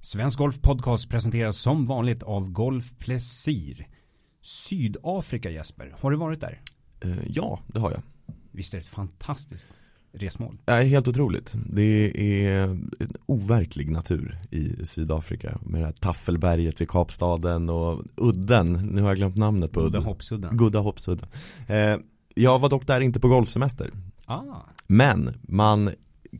Svensk Golf Podcast presenteras som vanligt av Golf Plesir. Sydafrika Jesper, har du varit där? Eh, Ja, det har jag. Visst är det ett fantastiskt resmål? Är helt otroligt. Det är en overklig natur i Sydafrika med det här Taffelberget vid Kapstaden och udden, nu har jag glömt namnet på udden. Hoppsudden. Goda Hoppsudden. Eh, jag var dock där inte på golfsemester. Ah, Men man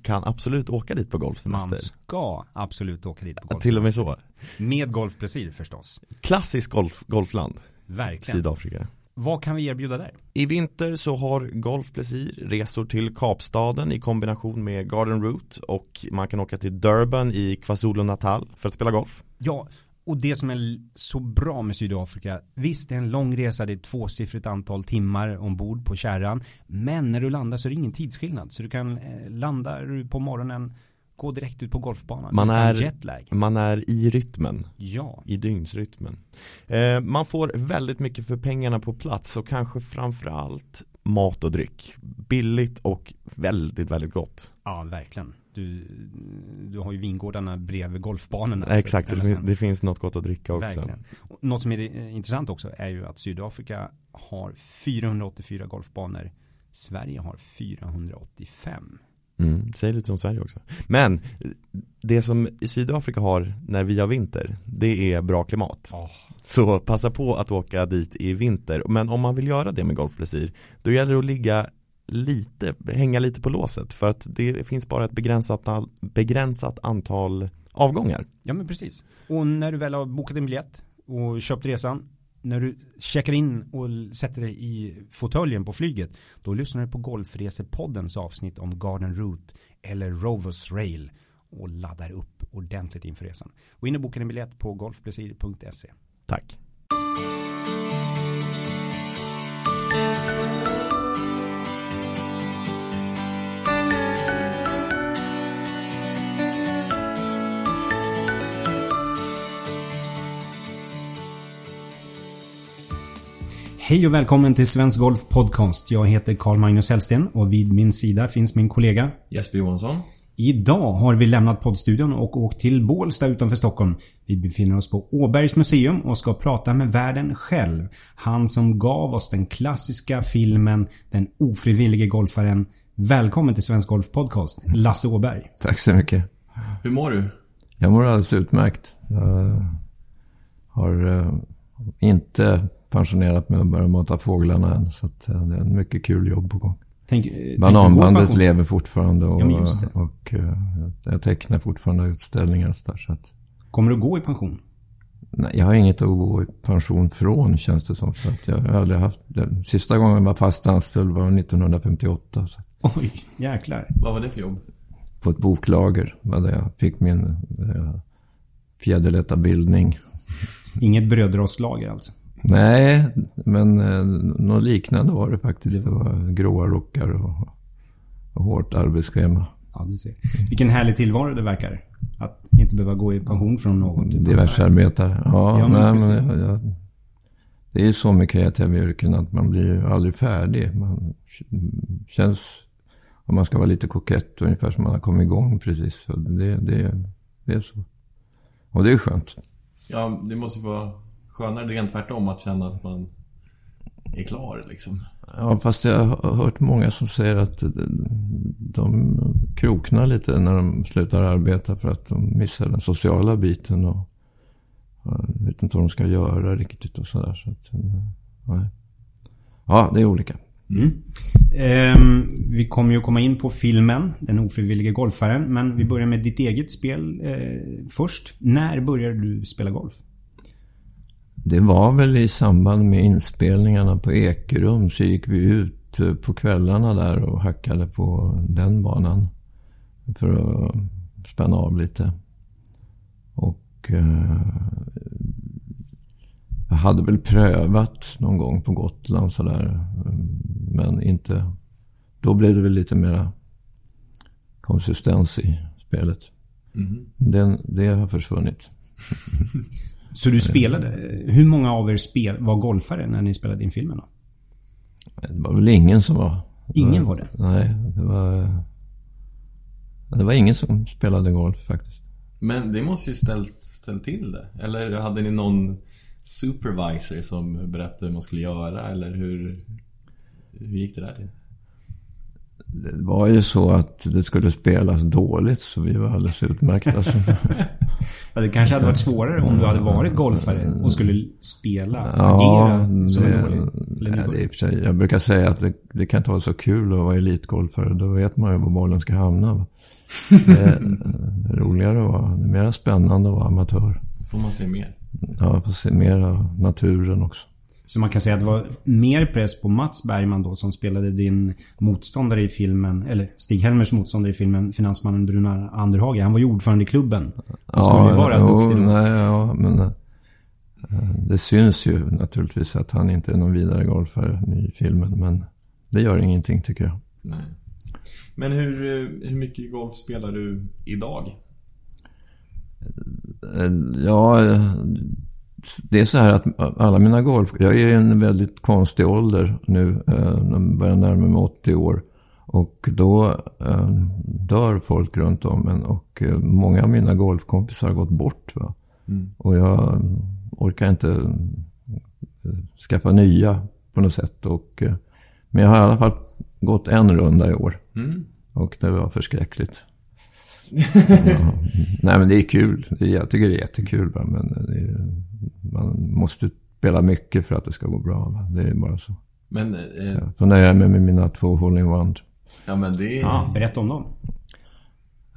kan absolut åka dit på man golfsemester. ska absolut åka dit på golf. Till och med så. Med Golf Plesir förstås. Klassisk golf, golfland, Verkligen. Sydafrika. Vad kan vi erbjuda där? I vinter så har Golf Plesir resor till Kapstaden i kombination med Garden Route och man kan åka till Durban i KwaZulu-Natal för att spela golf. Ja, och det som är så bra med Sydafrika, visst det är en lång resa, det är ett tvåsiffrigt antal timmar ombord på kärran, men när du landar så är det ingen tidsskillnad, så du kan eh, landa på morgonen, gå direkt ut på golfbanan. Man är-. Man är i rytmen, Ja, i dygnsrytmen. Eh, man får väldigt mycket för pengarna på plats och kanske framförallt mat och dryck. Billigt och väldigt, väldigt gott. ja verkligen. Du, du har ju vingårdarna bredvid golfbanorna. så Exakt, det det finns något gott att dricka också. Verkligen. Något som är intressant också är ju att Sydafrika har 484 golfbanor. Sverige har 485. Mm, säg lite som Sverige också. Men det som Sydafrika har när vi har vinter, det är bra klimat. Oh. Så passa på att åka dit i vinter. Men om man vill göra det med golfplesir, då gäller det att ligga lite, hänga lite på låset. För att det finns bara ett begränsat, begränsat antal avgångar. Ja men precis. Och när du väl har bokat en biljett och köpt resan, när du checkar in och sätter dig i fåtöljen på flyget, då lyssnar du på Golfresepoddens avsnitt om Garden Route eller Rovers Rail och laddar upp ordentligt inför resan. Gå in och boka en biljett på golfplesir.se. Tack. Hej och välkommen till Svensk Golf Podcast. Jag heter Carl Magnus Hellsten och vid min sida finns min kollega. Jesper Johansson. Idag har vi lämnat poddstudion och åkt till Bålsta utanför Stockholm. Vi befinner oss på Åbergs museum och ska prata med världen själv. Han som gav oss den klassiska filmen Den ofrivillige golfaren. Välkommen till Svensk Golf Podcast, Lasse Åberg. Tack så mycket. Hur mår du? Jag mår alldeles utmärkt. Jag har eh, inte pensionerat mig och börjat mata fåglarna än. Så att, eh, det är en mycket kul jobb på gång. Tänk, eh, tänk Bananbandet pension? lever fortfarande och, Ja, det. och eh, jag tecknar fortfarande utställningar och så där, så att, Kommer du gå i pension? nej, Jag har inget att gå i pension från känns det som. Så att jag har aldrig haft, det. Sista gången jag var fast anställd var 1958. Så, Oj, jäklar. Vad var det för jobb? på ett boklager var där jag fick min eh, fjäderlätta bildning. Inget brödrostlager alltså? Nej, men eh, något liknande var det faktiskt. Det var gråa rockar och, och hårt arbetsschema. Ja, du ser. Vilken härlig tillvaro det verkar. Att inte behöva gå i pension från något. utan- Diversarbetare. Ja, Ja, men nej, precis. men jag, jag, det är så med kreativa yrken att man blir aldrig färdig. Man känns, om man ska vara lite kokett, ungefär som man har kommit igång precis. Det, det, det är så. Och det är skönt. Ja, det måste vara skönare rent tvärtom att känna att man är klar liksom. Ja, fast jag har hört många som säger att de kroknar lite när de slutar arbeta för att de missar den sociala biten och vet inte vad de ska göra riktigt och sådär. Så att, eh, nej. Ja, det är olika. Mm. Ehm, vi kommer ju komma in på filmen, Den ofrivillige golfaren. Men vi börjar med ditt eget spel eh, först. När började du spela golf? Det var väl i samband med inspelningarna på Ekerum så gick vi ut eh, på kvällarna där och hackade på den banan för att spänna av lite. Och eh, jag hade väl prövat någon gång på Gotland sådär, men inte... Då blev det väl lite mera konsistens i spelet. Den, det har försvunnit. Så du spelade. Hur många av er spel, var golfare när ni spelade in filmen då? Det var väl ingen som var... Ingen var det? Nej, det var... Det var ingen som spelade golf faktiskt. Men det måste ju ställt, ställt till det. Eller hade ni någon supervisor som berättade hur man skulle göra? Eller hur, hur gick det där till? Det var ju så att det skulle spelas dåligt så vi var alldeles utmärkta. Så, Ja, det kanske hade varit svårare om du hade varit golfare och skulle spela, ja, agera som det, dålig. Eller ja, det sig, jag brukar säga att det, det kan inte vara så kul att vara elitgolfare. Då vet man ju var bollen ska hamna. Det, det är roligare att vara, det är mer spännande att vara amatör. får man se mer. Ja, få se mer av naturen också. Så man kan säga att det var mer press på Mats Bergman då som spelade din motståndare i filmen, eller Stig-Helmers motståndare i filmen, finansmannen Brunar Anderhage. Han var ju ordförande i klubben. Han skulle ju vara jo, duktig då. nej, ja, men eh, det syns ju naturligtvis att han inte är någon vidare golfare i filmen, men det gör ingenting tycker jag. Nej. Men hur, eh, hur mycket golf spelar du idag? Eh, Ja, det är så här att alla mina golf... Jag är i en väldigt konstig ålder nu. eh, Jag börjar närma mig 80 år. Och då eh, dör folk runt om en och eh, många av mina golfkompisar har gått bort. Va? Och jag orkar inte eh, skaffa nya på något sätt. Och, eh, men jag har i alla fall gått en runda i år. Mm. Och det var förskräckligt. ja. Nej men det är kul. Jag tycker det är jättekul. Va? Men det är, man måste spela mycket för att det ska gå bra. Det är bara så. Men, eh, Jag får nöja mig med mina två hole-in-one. ja men det är... Ja, berätta om dem.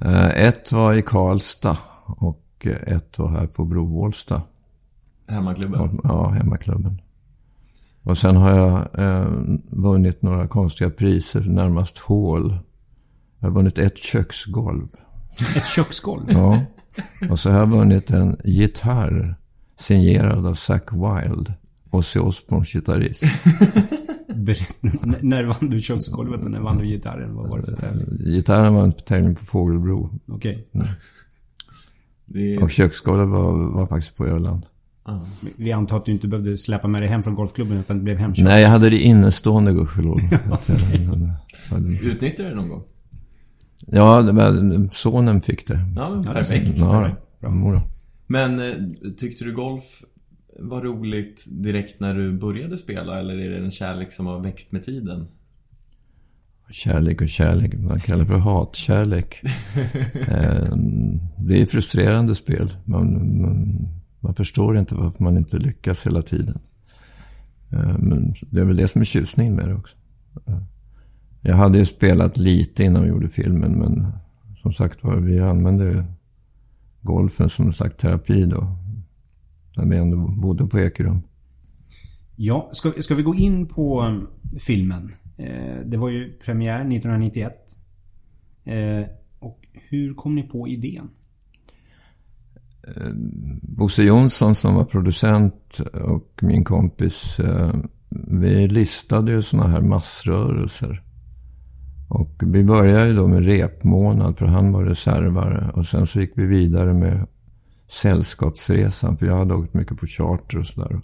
Eh, Ett var i Karlstad och eh, ett var här på Brovålsta. Hemmaklubben. Ja, hemmaklubben. Och sen har jag eh, vunnit några konstiga priser, närmast hål. Jag har vunnit ett köksgolv. Ett köksgolv. Ja. Och så har jag vunnit en gitarr signerad av Zack Wilde. Ozzy Osbournes gitarrist. Berätta, när vann du köksgolvet och när vann du gitarren? Vad var det för tävling? Gitarren var en tävling på Fågelbro. Okej. Det är... Och köksgolvet var, var faktiskt på Öland. Ja. Vi antar att du inte behövde släppa med dig hem från golfklubben utan det blev hemkört. Nej, jag hade det innestående gudskelov. Att jag- Utnyttjar du det någon gång? Ja, det var, sonen fick det. Ja, men Ja, det perfekt. Ja, Bra. Men eh, tyckte du golf var roligt direkt när du började spela eller är det en kärlek som har växt med tiden? Kärlek och kärlek, man kallar det för hatkärlek. Eh, det är frustrerande spel. Man, man, man förstår inte varför man inte lyckas hela tiden. Eh, Men det är väl det som är tjusningen med det också. Eh, Jag hade ju spelat lite innan vi gjorde filmen, men som sagt var, vi använde golfen som en slags terapi då. När vi ändå bodde på Ekerum. Ja, ska, ska vi gå in på um, filmen? Eh, det var ju premiär 1991. Eh, och hur kom ni på idén? Bosse Jonsson som var producent och min kompis, eh, vi listade ju såna här massrörelser. Och vi började ju då med repmånad för han var reservare och sen så gick vi vidare med Sällskapsresan för jag hade åkt mycket på charter och sådär.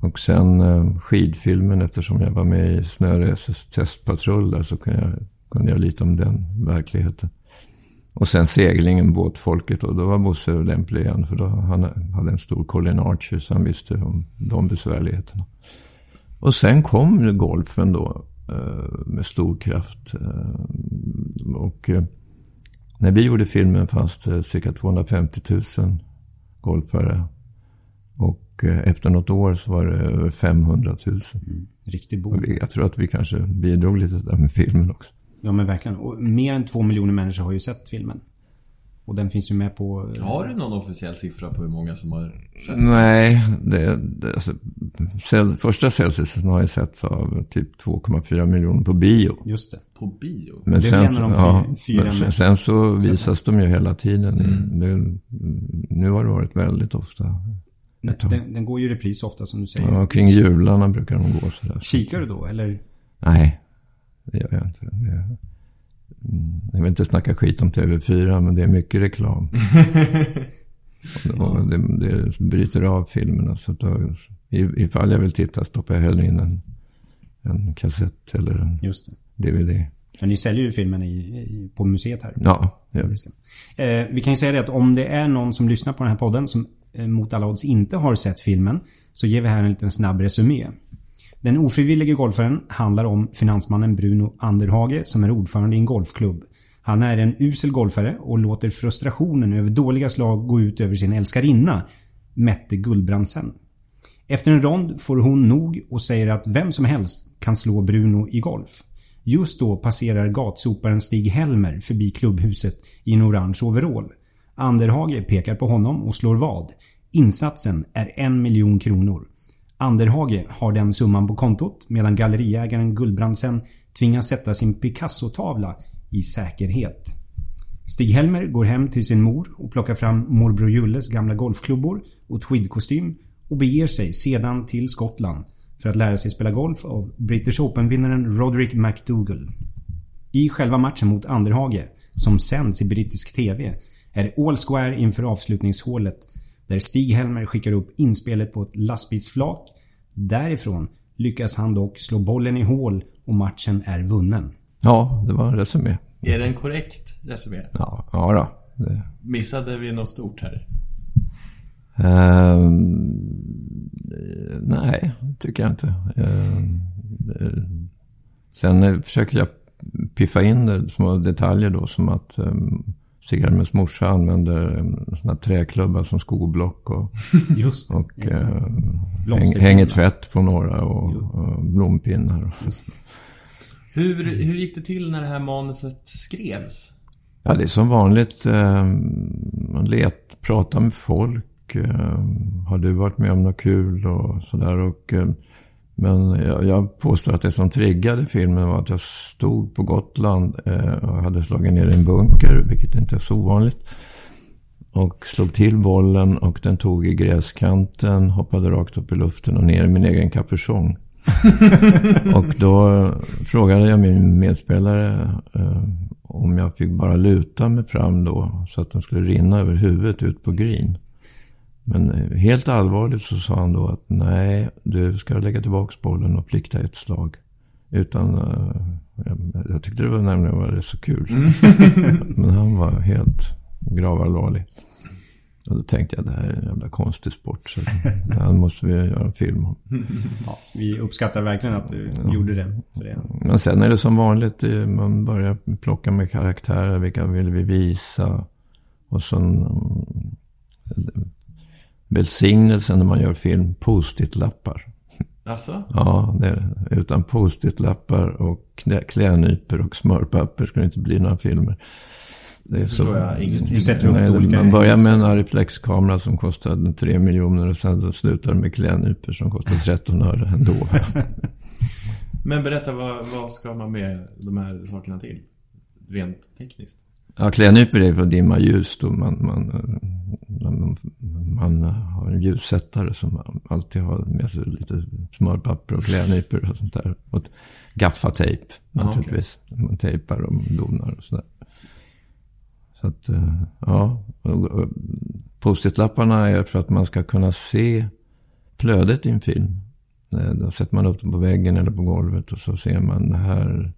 Och sen eh, skidfilmen eftersom jag var med i Snöreses testpatrull där så kunde jag, kunde jag lite om den verkligheten. Och sen seglingen, båtfolket och då var Bosse lämplig igen för då han hade en stor Colin Archer så han visste om de besvärligheterna. Och sen kom ju golfen då med stor kraft. eh, Och eh, när vi gjorde filmen fanns det cirka 250 000 golfare. Och eh, efter något år så var det över 500 000. Riktigt Och boom. Jag tror att vi kanske bidrog lite där med filmen också. Ja men verkligen. Och mer än två miljoner människor har ju sett filmen. Och den finns ju med på... eh, Har du någon officiell siffra på hur många som har sett? Nej, det, det, alltså, cell, första Celsius har jag sett av typ 2,4 miljoner på bio. Just det. På bio? Men Det är sen, de ja, men sen, sen så visas de ju hela tiden. i- Det, nu har det varit väldigt ofta. Den, den går ju i repris ofta som du säger. Ja, kring jularna brukar de gå sådär. Kikar du då eller? Nej, det gör jag inte. Det, mm, jag vill inte snacka skit om TV4, men det är mycket reklam. Och det, det bryter av filmerna. Så då, ifall jag vill titta stoppar jag hellre in en, en kassett eller en Just det. DVD. För ni säljer ju filmen i, i, på museet här. Ja, vi. Eh, vi kan ju säga det att om det är någon som lyssnar på den här podden som eh, mot alla odds inte har sett filmen så ger vi här en liten snabb resumé. Den ofrivillige golfaren handlar om finansmannen Bruno Anderhage som är ordförande i en golfklubb. Han är en usel golfare och låter frustrationen över dåliga slag gå ut över sin älskarinna, Mette Gullbrandsen. Efter en rond får hon nog och säger att vem som helst kan slå Bruno i golf. Just då passerar gatsoparen Stig Helmer förbi klubbhuset i en orange overall. Anderhage pekar på honom och slår vad. Insatsen är en miljon kronor. Anderhage har den summan på kontot medan galleriägaren Gullbrandsen tvingas sätta sin Picasso-tavla i säkerhet. Stig-Helmer går hem till sin mor och plockar fram morbror Julles gamla golfklubbor och tweedkostym och beger sig sedan till Skottland för att lära sig spela golf av British Open-vinnaren Roderick McDougall. I själva matchen mot Anderhage, som sänds i brittisk TV, är det all square inför avslutningshålet där Stig-Helmer skickar upp inspelet på ett lastbilsflak. Därifrån lyckas han dock slå bollen i hål och matchen är vunnen. Ja, det var en resumé. Är det en korrekt resumé? Ja, ja då. Det, Missade vi något stort här? Ehm, nej, tycker jag inte. Eh, sen försöker jag piffa in det, små detaljer då som att um, Sigharmens morsa använder um, såna träklubbar som skoblock och, Just det. och eh, häng, hänger tvätt på några och, och blompinnar. Hur, hur gick det till när det här manuset skrevs? Ja, det är som vanligt. Eh, man let, pratar med folk. Eh, har du varit med om något kul och sådär. Och, eh, men jag, jag påstår att det som triggade filmen var att jag stod på Gotland eh, och hade slagit ner i en bunker, vilket inte är så ovanligt. Och slog till bollen och den tog i gräskanten, hoppade rakt upp i luften och ner i min egen kapuschong. och då frågade jag min medspelare eh, om jag fick bara luta mig fram då så att den skulle rinna över huvudet ut på green. Men eh, helt allvarligt så sa han då att nej, du ska lägga tillbaka bollen och plikta ett slag. Utan, eh, jag, jag tyckte det var nämligen var rätt så kul. Men han var helt gravallvarlig. Och då tänkte jag, det här är en jävla konstig sport. Så det här måste vi göra en film om. Ja, vi uppskattar verkligen att du gjorde det. Det. Men sen är det som vanligt, eh, man börjar plocka med karaktärer, vilka vill vi visa? Och sen mm, välsignelsen när man gör film, post-it-lappar. Alltså? Ja, det är det. Utan post-it-lappar och klä- klädnypor och smörpapper skulle det inte bli några filmer. Det är jag ingenting. Du sätter upp Nej, olika man börjar med en reflexkamera som kostade 3 miljoner och sen slutar det med klädnypor som kostar 13 öre ändå. Men berätta, vad, vad ska man med de här sakerna till? Rent tekniskt. Ja, klädnypor är för att dimma ljus då. Man, man, man, man har en ljussättare som alltid har med sig lite smörpapper och klädnypor och sånt där. Och gaffatejp naturligtvis. Man tejpar och donar och sådär. Så att, eh, ja. Post-it-lapparna är för att man ska kunna se flödet i en film. Eh, Då sätter man upp dem på väggen eller på golvet och så ser man här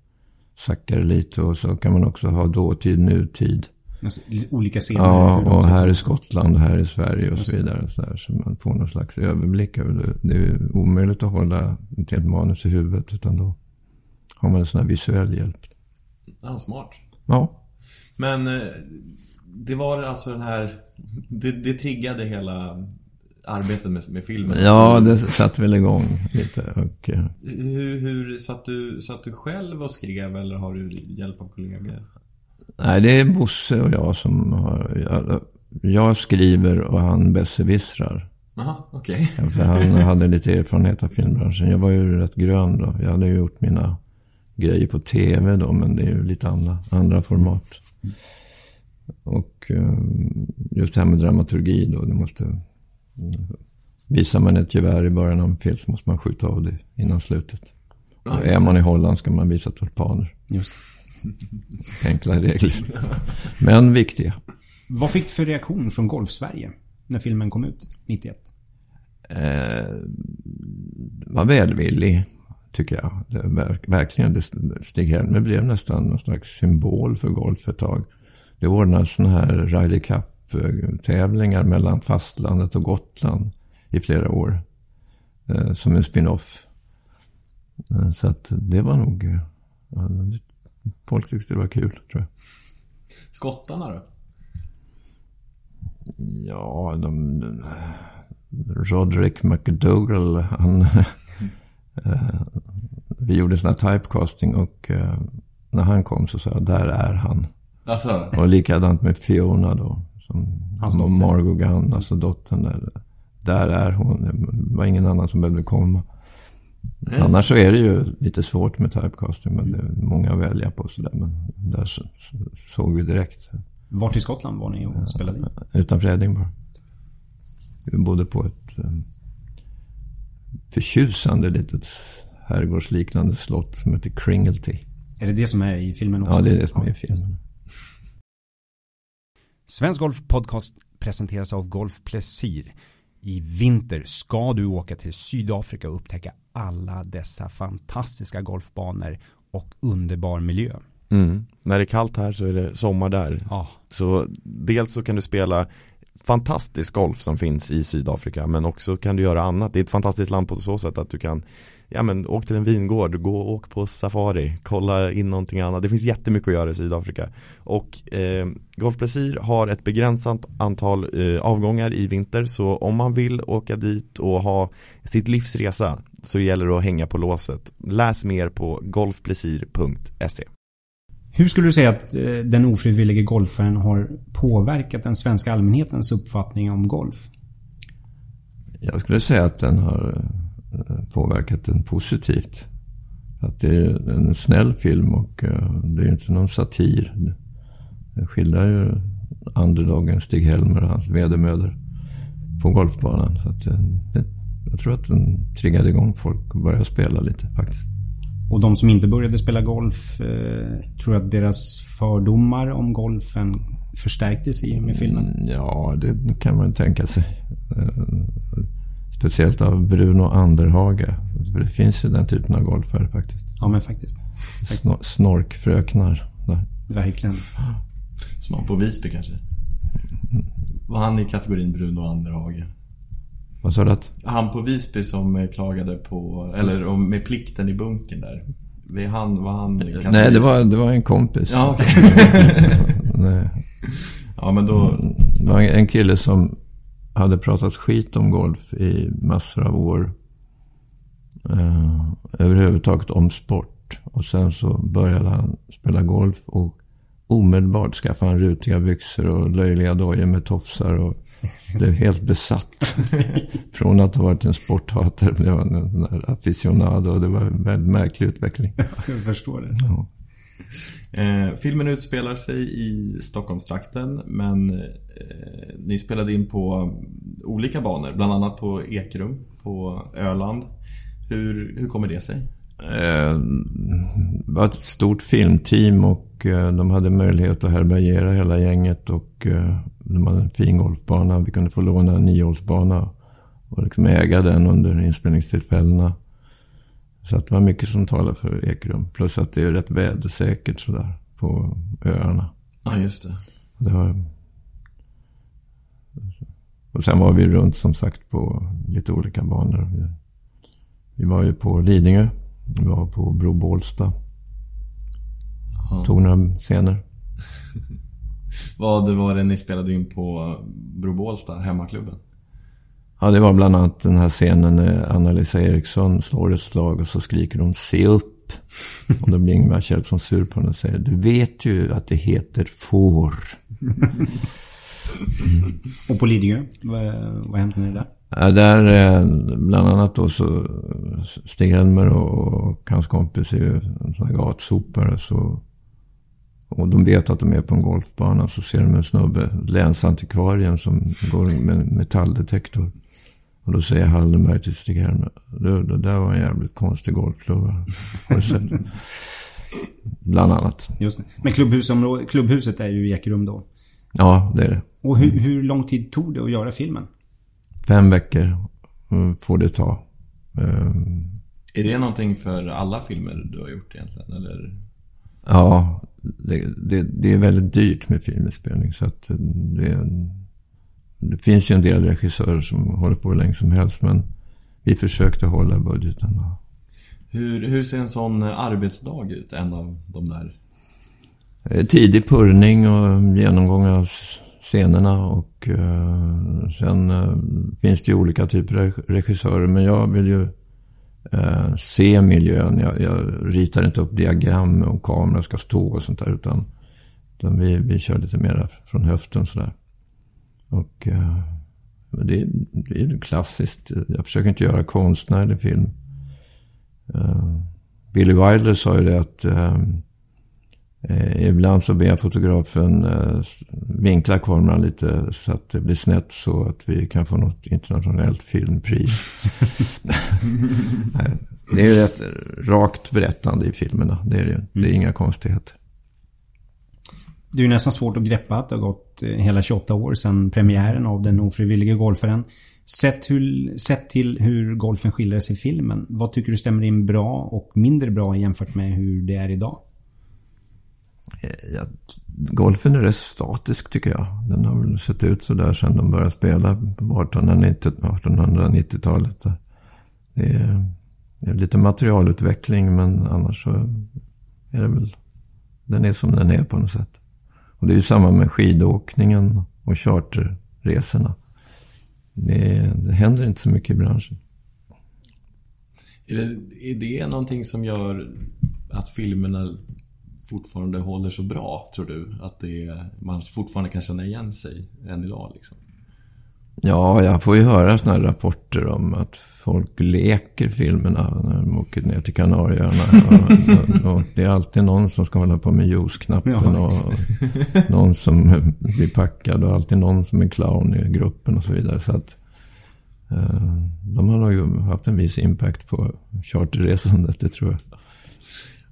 sackar lite och så kan man också ha dåtid, nutid. Alltså, Olika scener. Ja, och här i Skottland och här i Sverige och så vidare. Så, där, så man får någon slags överblick över det. Det är omöjligt att hålla ett helt manus i huvudet utan då har man en sån här visuell hjälp. Ja, smart. Ja, Men eh, det var alltså den här... Det, det triggade hela arbetet med, med filmen. ja det satte väl igång lite. Och, eh, Hur, hur satt, du, satt du själv och skrev eller har du hjälp av kollegor? nej, det är Bosse och jag som har... Jag, jag skriver och han besserwissrar. Jaha, okej. Ja, För han hade lite erfarenhet av filmbranschen. Jag var ju rätt grön då. Jag hade ju gjort mina grejer på TV då, men det är ju lite andra, andra format. Och eh, just det här med dramaturgi då, det måste... Visar man ett gevär i början av en film så måste man skjuta av det innan slutet. Ja, Och är man i Holland ska man visa tulpaner. Just. Enkla regler. Men viktiga. Vad fick du för reaktion från Golf-Sverige när filmen kom ut 91? eh, var välvillig, tycker jag. Det, verk, verkligen. Det, Stig-Helmer blev nästan någon slags symbol för golf ett tag. det ordnas sådana här Ryder Cup-tävlingar mellan fastlandet och Gotland i flera år. Eh, som en spin-off. Eh, så att det var nog... eh, Folk tyckte det var kul, tror jag. Skottarna då? Ja, de... Roderick McDougall, han... vi gjorde sån här typecasting och när han kom så sa jag, där är han. Alltså, Och likadant med Fiona då, som Hans dotter. Margot Gunn, alltså dottern där. Där är hon. Det var ingen annan som behövde komma. Annars så är det ju lite svårt med typecasting, men det är många att välja på sådär. Men där så, så, såg vi direkt. Vart i Skottland var ni och spelade in? Utanför Edinburgh. Vi bodde på ett eh, förtjusande litet herrgårdsliknande slott som heter Cringelty. Är det det som är i filmen också? Ja, det är det som är i filmen. Svensk Golf Podcast presenteras av Golf Plesir. I vinter ska du åka till Sydafrika och upptäcka alla dessa fantastiska golfbanor och underbar miljö. Mm. När det är kallt här så är det sommar där. Ja, Så dels så kan du spela fantastisk golf som finns i Sydafrika men också kan du göra annat. Det är ett fantastiskt land på så sätt att du kan Ja men åk till en vingård, gå och åk på safari, kolla in någonting annat. Det finns jättemycket att göra i Sydafrika. Och eh, Golf Plesir har ett begränsat antal eh, avgångar i vinter så om man vill åka dit och ha sitt livsresa så gäller det att hänga på låset. Läs mer på golfplesir.se Hur skulle du säga att eh, den ofrivillige golfaren har påverkat den svenska allmänhetens uppfattning om golf? Jag skulle säga att den har eh, påverkat den positivt. Att det är en snäll film och eh, det är inte någon satir. Det skildrar ju underdogen Stig-Helmer och hans vedermödor på golfbanan. Så att, eh, jag tror att den triggade igång folk och började spela lite faktiskt. Och de som inte började spela golf, eh, tror att deras fördomar om golfen förstärktes i och med filmen? Mm, Ja, det kan man tänka sig. Eh, Speciellt av Bruno Anderhage. Det finns ju den typen av golfare faktiskt. Ja, men faktiskt. Snor- Snorkfröknar. Där. Verkligen. som han på Visby kanske? Var han i kategorin Bruno Anderhage? Vad sa du att? Han på Visby som eh, klagade på, eller om- med plikten i bunken där. Var han, var han kategori- Nej, det var, det var en kompis. Ja, okej. Nej. Ja, men då... Det var en kille som hade pratat skit om golf i massor av år. Eh, överhuvudtaget om sport. Och sen så började han spela golf och omedelbart skaffade han rutiga byxor och löjliga dojor med tofsar och blev helt besatt. Från att ha varit en sporthatare blev han en sån där aficionado och det var en väldigt märklig utveckling. Jag förstår det. Ja. Eh, filmen utspelar sig i Stockholmstrakten men ni spelade in på olika banor, bland annat på Ekrum på Öland. Hur, hur kommer det sig? Eh, Det var ett stort filmteam och eh, de hade möjlighet att härbärgera hela gänget och eh, de hade en fin golfbana. Vi kunde få låna en niohålsbana och liksom äga den under inspelningstillfällena. Så att det var mycket som talade för Ekrum. Plus att det är rätt vädersäkert sådär på öarna. Ja, just det. Det var... Och sen var vi runt som sagt på lite olika banor. Vi, vi var ju på Lidingö. Vi var på Bro Bålsta. Jaha. Tog några scener. Vad var det ni spelade in på Bro Bålsta, hemmaklubben? Ja, det var bland annat den här scenen när Anna-Lisa Eriksson slår ett slag och så skriker hon “Se upp!” Och då blir Ingvar Kjellson sur på henne och säger “Du vet ju att det heter får”. Och på Lidingö, vad, hände ni där? Ja, där eh, bland annat då så Stig-Helmer och, och hans kompis är ju här gatsopare så och de vet att de är på en golfbana så ser de en snubbe, länsantikvarien som går med metalldetektor. Och då säger Hallenberg till Stig-Helmer, du, det där var en jävligt konstig golfklubba. Har du sett?" Bland annat. Just det. Men klubbhusområdet, klubbhuset är ju i Ekerum då. Ja, det är det. Och hur, hur lång tid tog det att göra filmen? Fem veckor mm, får det ta. Ehm, Är det någonting för alla filmer du har gjort egentligen, eller? Ja, det, det, det är väldigt dyrt med filminspelning så att det, det finns ju en del regissörer som håller på hur länge som helst men vi försökte hålla budgeten. Hur, hur ser en sån arbetsdag ut? En av de där? Eh, tidig purrning och genomgång av scenerna och eh, sen eh, finns det ju olika typer av regissörer men jag vill ju eh, se miljön. Jag, jag, ritar inte upp diagram om kameran ska stå och sånt där utan, utan vi, vi kör lite mer från höften sådär. Och eh, det, det är klassiskt. Jag försöker inte göra konstnärlig film. Eh, Billy Wilder sa ju det att Eh, ibland så ber jag fotografen eh, vinkla kameran lite så att det blir snett så att vi kan få något internationellt filmpris. det är ju rätt rakt berättande i filmerna. Det är det Det är mm. inga konstigheter. Det är ju nästan svårt att greppa att det har gått eh, hela 28 år sedan premiären av Den ofrivillige golfaren. Sett, hur, sett till hur golfen skildrar sig i filmen, vad tycker du stämmer in bra och mindre bra jämfört med hur det är idag? Eh, ja, golfen är rätt statisk tycker jag. Den har väl sett ut så där sedan de började spela på 1890-talet. Det är, det är lite materialutveckling men annars så är det väl, den är som den är på något sätt. Och det är ju samma med skidåkningen och charterresorna. Det, det händer inte så mycket i branschen. Är det, är det någonting som gör att filmerna fortfarande håller så bra, tror du? Att det, man fortfarande kan känna igen sig än idag liksom? Ja, jag får ju höra såna här rapporter om att folk leker filmerna när de åker ner till Kanarieöarna. Och, och, och, det är alltid någon som ska hålla på med juice-knappen ja, och någon som blir packad och alltid någon som är clown i gruppen och så vidare. Så att eh, de har nog haft en viss impact på charterresandet, det tror jag.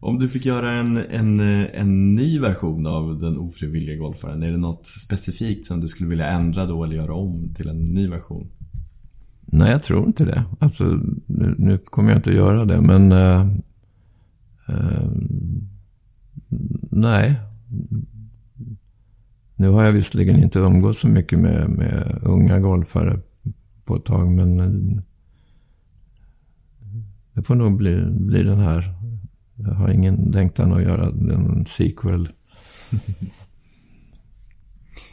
Om du fick göra en, en, en ny version av den ofrivilliga golfaren, är det något specifikt som du skulle vilja ändra då eller göra om till en ny version? Nej, jag tror inte det. Alltså, nu, nu kommer jag inte att göra det, men... Uh, uh, nej. Nu har jag visserligen inte umgått så mycket med, med unga golfare på ett tag, men eh, det får nog bli, bli den här jag har ingen längtan att göra en sequel.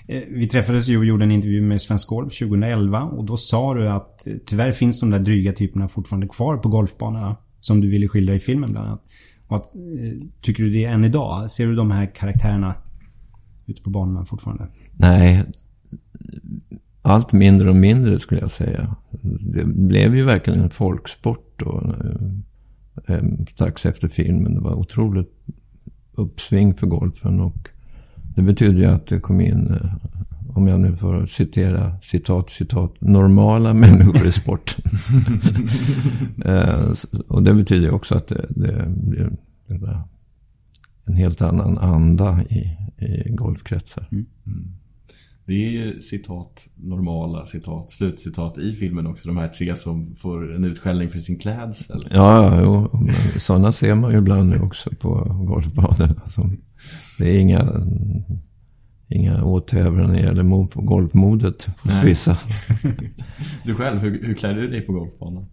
Eh, vi träffades ju och gjorde en intervju med Svensk Golf 2011 och då sa du att eh, tyvärr finns de där dryga typerna fortfarande kvar på golfbanorna. Som du ville skildra i filmen bland annat. Och att, eh, tycker du det än idag? Ser du de här karaktärerna ute på banorna fortfarande? Nej. Allt mindre och mindre skulle jag säga. Det blev ju verkligen en folksport då strax efter filmen. Det var otroligt uppsving för golfen och det betyder ju att det kom in, eh, om jag nu får citera citat, citat, normala människor i sporten. eh, och det betyder ju också att det, det blir en helt annan anda i, i golfkretsar. Mm. Det är ju citat, normala citat, slutcitat i filmen också. De här tre som får en utskällning för sin klädsel. Ja, jo, sådana ser man ju ibland nu också på golfbanorna. Det är inga, inga åthävor när det gäller golfmodet hos vissa. Du själv, hur, hur klär du dig på golfbanan?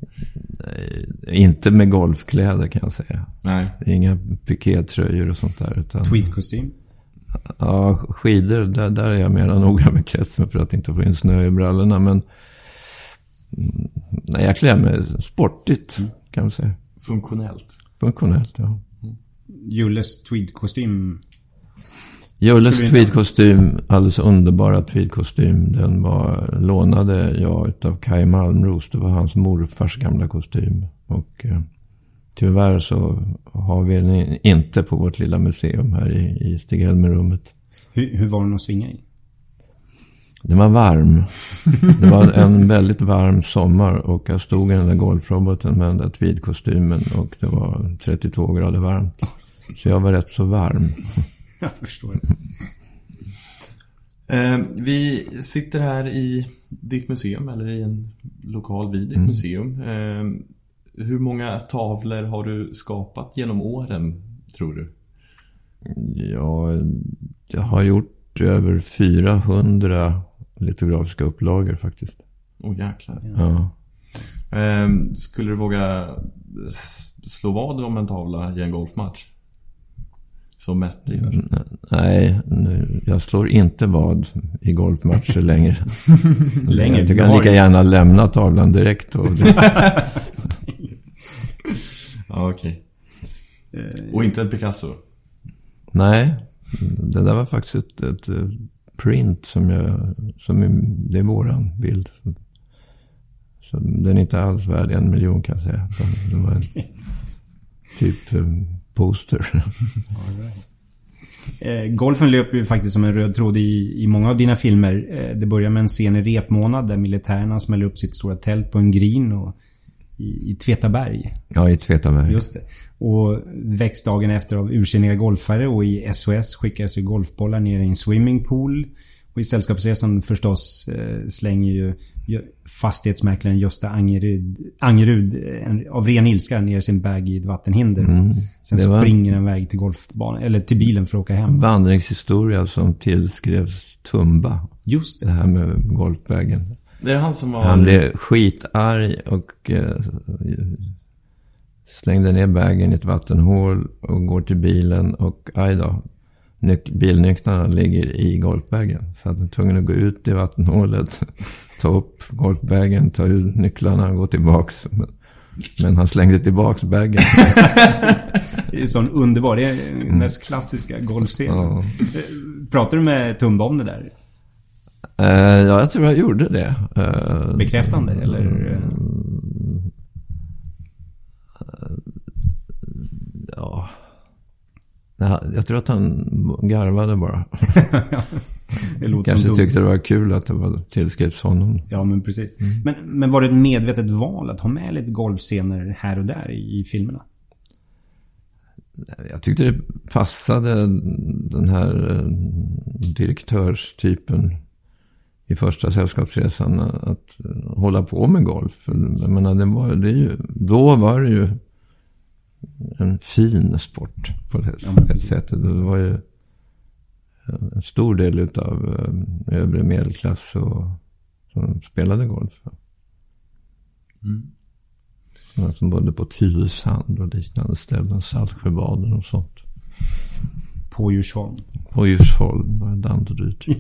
Inte med golfkläder kan jag säga. Nej. Inga pikétröjor och sånt där. Utan... Tweedkostym? Ja, skidor, där, där är jag mer noga med klädseln för att inte få in snö i brallorna. Men mm, nej, jag klär mig sportigt, kan man säga. Funktionellt? Funktionellt, ja. Julles tweedkostym? Julles tweedkostym, alldeles underbara tweedkostym, den var, lånade jag utav Kai Malmros. Det var hans morfars gamla kostym. Och eh, Tyvärr så har vi den inte på vårt lilla museum här i, i Stig-Helmer-rummet. Hur, hur var den att svinga i? Den var varm. Det var en väldigt varm sommar och jag stod i den där golfroboten med den där tweedkostymen och det var 32 grader varmt. Så jag var rätt så varm. Jag förstår. Eh, vi sitter här i ditt museum, eller i en lokal vid ditt mm. museum. Eh, hur många tavlor har du skapat genom åren, tror du? Ja, jag har gjort över 400 litografiska upplagor faktiskt. Åh oh, jäklar. Ja. Ehm, skulle du våga slå vad om en tavla i en golfmatch? Som Mette gör. Nej, nu- jag slår inte vad i golfmatcher längre. Längre, du kan lika gärna lämna tavlan direkt. Och Ja, okej. Eh, Och inte en Picasso? Nej, det där var faktiskt ett, ett eh, print som jag... Som är, det är våran bild. Så den är inte alls värd en miljon kan jag säga. Det var en typ eh, poster. Golfen löper ju faktiskt som en röd tråd i, i många av dina filmer. Det börjar med en scen i repmånad där militärerna smäller upp sitt stora tält på en green och i, i Tvetaberg. Ja, i Tvetaberg. Just det. Och väcks dagen efter av ursinniga golfare och i SOS skickas ju golfbollar ner i en swimmingpool. Och i Sällskapsresan förstås eh, slänger ju fastighetsmäklaren Gösta Angerud, Angerud av ren ilska ner sin bag i ett vattenhinder. Sen Det var- springer han iväg till golfbanan, eller till bilen för att åka hem. Vandringshistoria som tillskrevs Tumba. Just Det det. här med golfbagen. Det är han som har... Han blev skitarg och eh, slängde ner bagen i ett vattenhål och går till bilen och aj då, nyc- bilnycklarna ligger i golfbagen. Så att han är tvungen att gå ut i vattenhålet, ta upp golfbagen, ta ur nycklarna och gå tillbaks. Men, men han slängde tillbaks bagen. Det är sån underbar, det är den mest klassiska golfscenen. Ja. Eh, Pratar du med Tumba om det där? Eh, ja, jag tror jag gjorde det. Eh, Bekräftande, eller? eh, ja. Jag tror att han garvade bara. Det låter Kanske tyckte det var kul att det var tillskrevs honom. Ja, men precis. Men, men var det ett medvetet val att ha med lite golfscener här och där i, i filmerna? Jag tyckte det passade den här direktörstypen i första sällskapsresan att hålla på med golf. Jag menar, det var, det ju, då var det ju en fin sport på det Ja, sättet. Det var ju en stor del utav eh, övre medelklass och, som spelade golf. Ja, Som bodde på Tylösand och liknande ställen, Saltsjöbaden och sånt. På Djursholm. Och Djursholm, var Danderyd. Eh,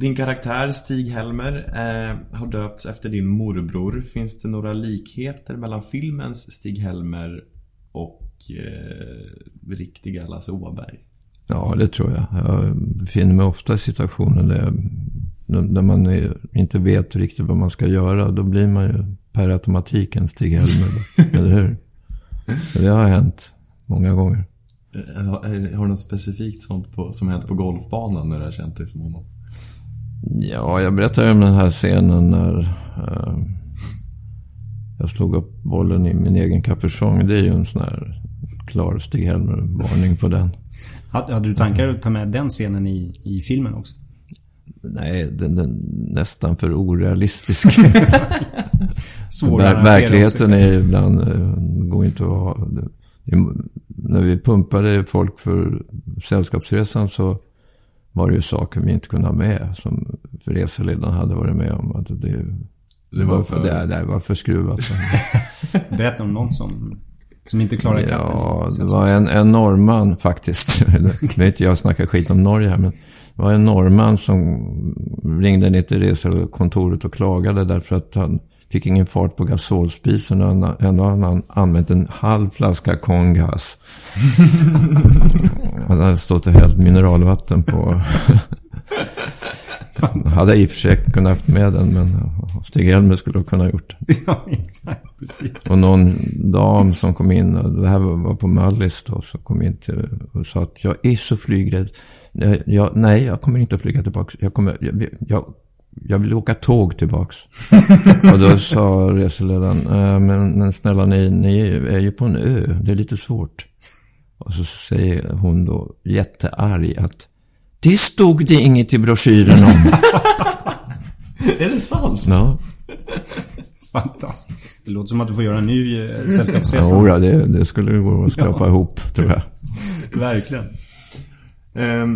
din karaktär Stig-Helmer eh, har döpts efter din morbror. Finns det några likheter mellan filmens Stig-Helmer och eh, riktiga Lasse Åberg? Ja, det tror jag. Jag befinner mig ofta i situationer där, där man är, inte vet riktigt vad man ska göra. Då blir man ju per automatik en Stig-Helmer. eller hur? Så det har hänt många gånger. Eh, Har, har du något specifikt sånt på, som hänt på golfbanan när du har känt dig som honom? Ja, jag berättade om den här scenen när eh, jag slog upp bollen i min egen kapuschong. Det är ju en sån här klar Stig-Helmer-varning på den. Hade, du tankar att ta med den scenen i, i filmen också? Nej, den, den nästan för orealistisk. Ver, verkligheten är ibland, eh, går inte att ha. När vi pumpade folk för Sällskapsresan så var det ju saker vi inte kunde ha med som reseledaren hade varit med om. Att det, det, var för, det, det var för skruvat. Berätta om någon som, som inte klarar katten. Ja, det var en, en norrman faktiskt. Nu inte jag snackar skit om Norge här, men det var en norrman som ringde ner till resekontoret och klagade därför att han fick ingen fart på gasolspisen och ändå hade han använt en halv flaska kongas. Han hade stått och hällt mineralvatten på... hade i och för sig kunnat haft med den, men Stig-Helmer skulle ha kunnat gjort det. ja, exakt. Precis. Och någon dam som kom in, och det här var var på Mallis då, som kom in till och sa att jag är så flygrädd. Jag, jag, nej, jag kommer inte att flyga tillbaka. Jag, kommer, jag, jag, jag vill åka tåg tillbaks. och då sa reseledaren, "Eh, men, men snälla ni, ni är ju på en ö, det är lite svårt. Och så säger hon då jättearg att det stod det inget i broschyren om. Är det sant? ja. Fantastiskt. Det låter som att du får göra en ny eh, sällskapsresa. Jodå, det, det skulle gå att skrapa Ja. ihop, tror jag. Verkligen. Eh,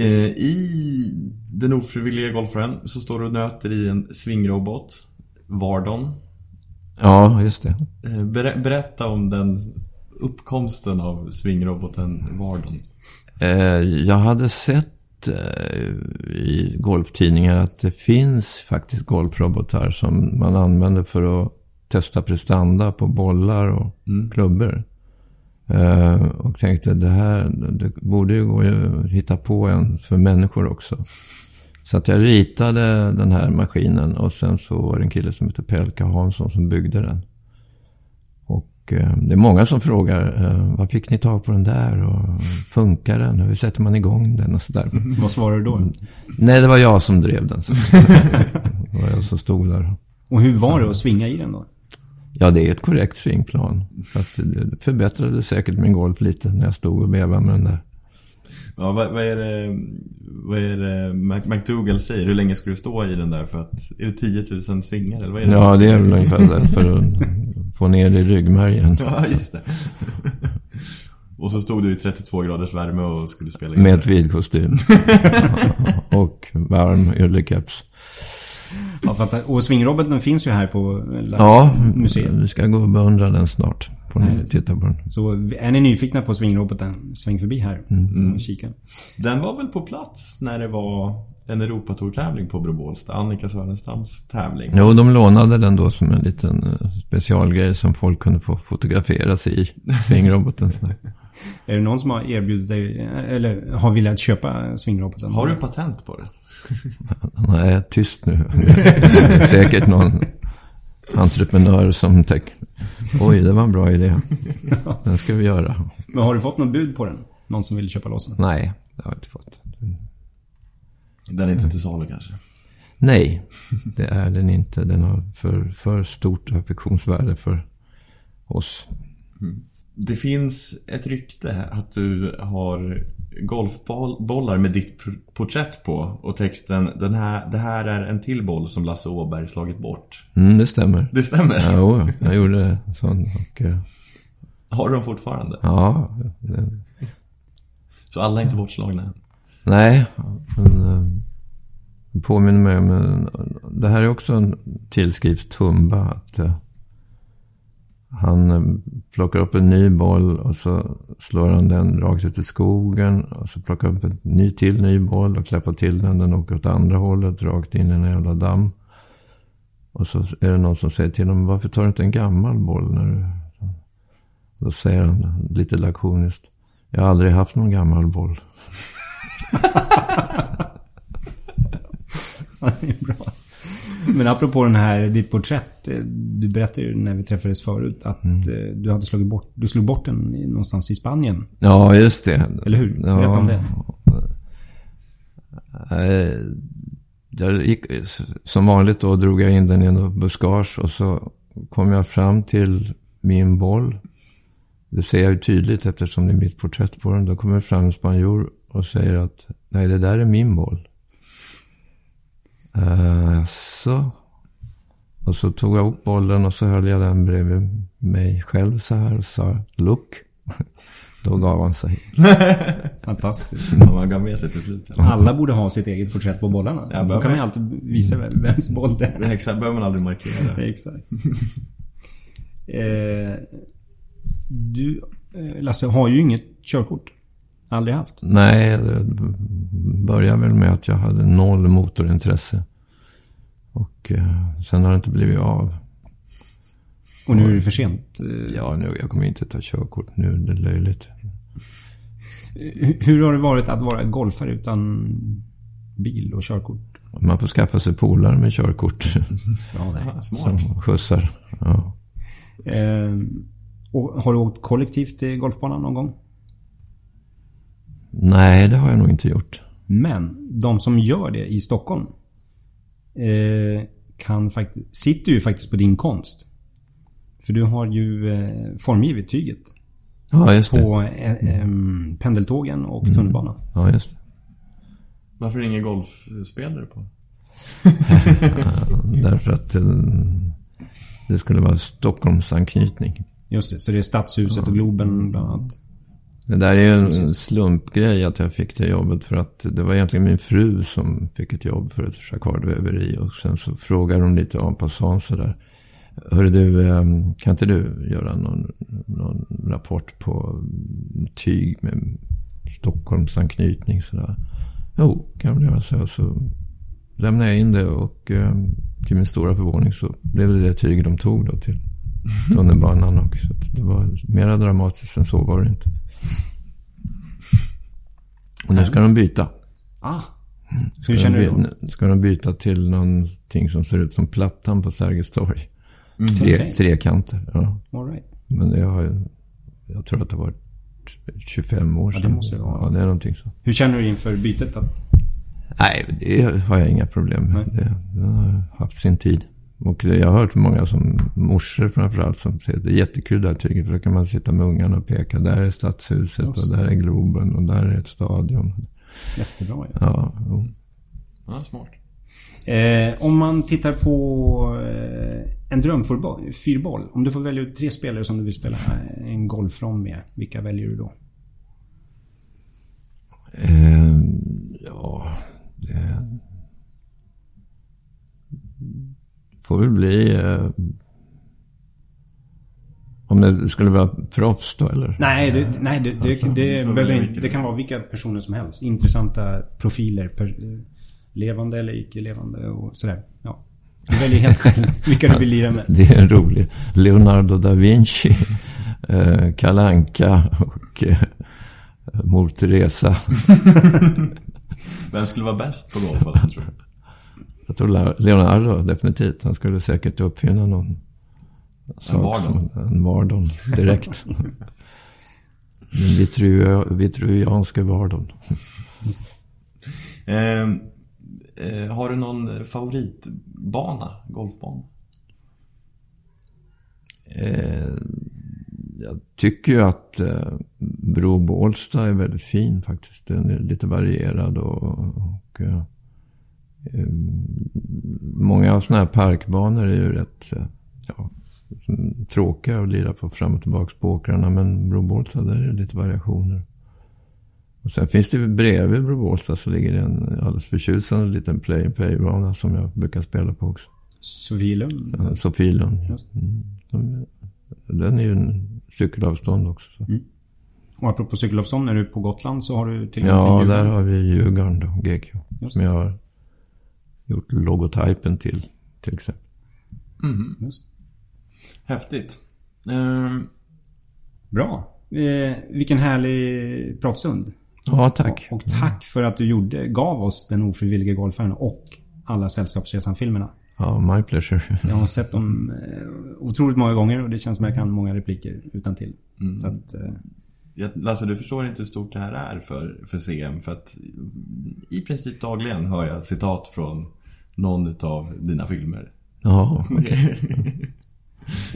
I den ofrivilliga golfaren så står du och nöter i en svingrobot, Vardon. Ja, just det. Eh, ber- berätta om den uppkomsten av svingroboten Vardon. Eh, jag hade sett eh, i golftidningar att det finns faktiskt golfrobotar som man använder för att testa prestanda på bollar och klubbor. Eh, och tänkte det här, det borde ju gå att hitta på en för människor också. Så att jag ritade den här maskinen och sen så var det en kille som heter Pelka Hansson som byggde den. Och eh, det är många som frågar, eh, vad fick ni tag på den där och funkar den? Hur sätter man igång den och sådär. Vad svarar du då? Nej, det var jag som drev den. Det var jag som stod där. Och hur var det att svinga i den då? Ja, det är ett korrekt svingplan. Att det förbättrade säkert min golf lite när jag stod och vevade med den där. Ja, vad, vad är det, vad är det McDougall säger? Hur länge ska du stå i den där för att, är det 10 000 svingar eller vad är det? Ja, det är väl ungefär det för att få ner det i ryggmärgen. Ja, just det. Och så stod du i 32 graders värme och skulle spela Med tweedkostym. och varm yllekeps. Ja, fattar. Och svingroboten finns ju här på Ja, museet. vi ska gå och beundra den snart. Får ni titta på den. Så är ni nyfikna på svingroboten, sväng förbi här och kika. Den var väl på plats när det var en Europatour-tävling på Bro Bålsta, Annika Sörenstrams tävling. Jo, de lånade den då som en liten eh, specialgrej som folk kunde få fotografera sig i. Svingroboten. Är det någon som har erbjudit dig, eller har velat köpa svingroboten? Har du patent på det? Nej, tyst nu. Säkert någon entreprenör som tänker Oj, det var en bra idé. Den ska vi göra. Men har du fått något bud på den? Någon som vill köpa loss den? Nej, det har jag inte fått. Den är inte till salu kanske? Nej, det är den inte. Den har för, för stort affektionsvärde för oss. Det finns ett rykte att du har golfbollar med ditt porträtt på och texten den här, Det här är en till boll som Lasse Åberg slagit bort. Mm, det stämmer. Det stämmer? Ja, jo, jag gjorde det. Sån, och, eh, Har du dem fortfarande? ja, det, Så alla är inte bortslagna än? Nej, men eh, påminner mig om... Det här är också en tillskrivs Tumba. Att, eh, han eh, plockar upp en ny boll och så slår han den rakt ut i skogen. Och så plockar upp en ny till ny boll och klappar till den. Den åker åt andra hållet, rakt in i en jävla damm. Och så är det någon som säger till honom, varför tar du inte en gammal boll när du... Då säger han lite lakoniskt, jag har aldrig haft någon gammal boll. Ja, det är bra. Men apropå den här, ditt porträtt. eh, Du berättade ju när vi träffades förut att Mm. eh, du hade slagit bort, du slog bort den någonstans i Spanien. Ja, just det. Eller hur? Berätta om det. Eh, Jag gick, som vanligt då drog jag in den i en buskage och så kom jag fram till min boll. Det ser jag ju tydligt eftersom det är mitt porträtt på den. Då kommer fram en spanjor och säger att nej, det där är min boll. Uh, så. Och så tog jag upp bollen och så höll jag den bredvid mig själv så här och sa look. Då gav han sig. Fantastiskt. Man gav med sig till slut. Alla borde ha sitt eget porträtt på bollarna. Ja, Då kan man ju alltid visa vem- vems boll det är. Det exakt behöver man aldrig markera. Exakt. eh, du, eh, Lasse, har ju inget körkort. Aldrig haft. Nej, det började väl med att jag hade noll motorintresse. Och eh, sen har det inte blivit av. Och nu är det för sent. Eh, Ja, nu, jag kommer inte ta körkort nu. Det är löjligt. hur, hur har det varit att vara golfare utan bil och körkort? Man får skaffa sig polare med körkort Ja, det är. Smart. som skjutsar. Ja. Eh, och har du åkt kollektivt till golfbanan någon gång? Nej, det har jag nog inte gjort. Men de som gör det i Stockholm eh, kan faktiskt, sitter ju faktiskt på din konst. För du har ju eh, formgivit tyget Ja, just det. på eh, eh, pendeltågen och tunnelbanan. Ja, just det. Varför ingen golfspelare på? Därför att eh, det skulle vara Stockholmsanknytning. Just det, så det är Stadshuset och Globen bland annat. Det där är ju en slumpgrej att jag fick det jobbet för att det var egentligen min fru som fick ett jobb för ett jacquardväveri och sen så frågade hon lite en passant sådär. Hörru du, ehm, kan inte du göra någon, någon rapport på tyg med Stockholmsanknytning sådär? Jo, kan jag väl göra så. Så lämnade jag in det och ehm, till min stora förvåning så blev det det tyg de tog då till tunnelbanan och så det var mera dramatiskt än så var det inte. Och nu ska de byta. Ah. Hur Ska känner de, du då? ska de byta till någonting som ser ut som Plattan på Sergels torg. Tre, Okej. trekanter. Ja. All right. Men det har jag tror att det har varit 25 år Ja, det sedan. måste det vara. Ja, det är någonting så. Hur känner du inför bytet? Att... Nej, det har jag inga problem med. Nej. Det, det har haft sin tid. Och jag har hört många som morsor framförallt som säger att det är jättekul det här tyget för då kan man sitta med ungarna och peka. Där är Stadshuset och där är Globen och där är ett stadion. Jättebra ju. Ja, jo. Ja, smart. Eh, om man tittar på eh, en drömfyrboll. Om du får välja ut tre spelare som du vill spela en golfrond med. Vilka väljer du då? Eh, ja, det får väl bli... Eh, om det skulle vara proffs då, eller? Nej, det, nej, det, det, det, det, det kan vara vilka personer som helst. Intressanta profiler. Per, levande eller icke-levande och sådär. Ja. Du väljer helt själv vilka du vill lira med. Det är en rolig. Leonardo da Vinci, eh, Kalle Anka och eh, Mor Teresa. Vem skulle vara bäst på golf, tror du? Jag tror Leonardo definitivt. Han skulle säkert uppfinna någon sak Vardon. som en Vardon direkt. Den vitru- vitruvianska Vardon. Eh, eh, har du någon favoritbana, golfbana? Eh, jag tycker ju att eh, Bro Bålsta är väldigt fin faktiskt. Den är lite varierad och, och eh, eh, många sådana här parkbanor är ju rätt eh, ja, tråkiga att lira på fram och tillbaka på åkrarna. Men Bro Bålsta, där är det lite variationer. Och sen finns det ju bredvid Bro Bålsta så ligger det en alldeles förtjusande liten play and play-bana som jag brukar spela på också. Sofielund. Sofielund. ja. Mm. De- Den är ju en cykelavstånd också. Så. Och apropå cykelavstånd, när du är på Gotland så har du tillgång Ja, till där Djurgården. har vi Djurgården då. Just Som jag har gjort logotypen till, till exempel. Just. Häftigt. Eh, Bra. Eh, vilken härlig pratstund. Ja, tack. Och tack för att du gjorde, gav oss Den ofrivillige golfaren och alla Sällskapsresan-filmerna. Ja, my pleasure. Jag har sett dem eh, otroligt många gånger och det känns som jag kan många repliker utan till. Så att, eh, jag- Lasse, du förstår inte hur stort det här är för, för CM. För att i princip dagligen hör jag citat från någon utav dina filmer. Ja, okej.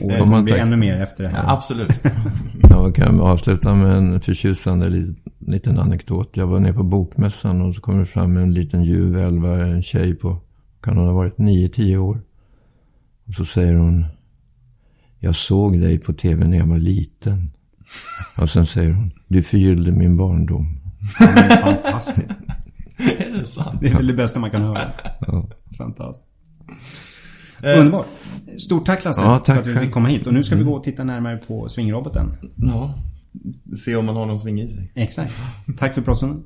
och det Ja, kommer man bli ännu mer efter det här. Absolut. Jag kan avsluta med en förtjusande li- liten anekdot. Jag var nere på bokmässan och så kom det fram en liten ljuv elva, en tjej på, kan hon ha varit, 9-10 år. Och så säger hon, jag såg dig på tv när jag var liten. Och sen säger hon, du förgyllde min barndom. Det är fantastiskt. är det sant? Det är väl det bästa man kan höra. Ja. Fantastiskt. Underbart. Stort tack Lasse Ja, tack för att vi fick komma hit. Och nu ska vi gå och titta närmare på svingroboten. Ja. Se om man har någon sving i sig. Exakt. Tack för pratstunden.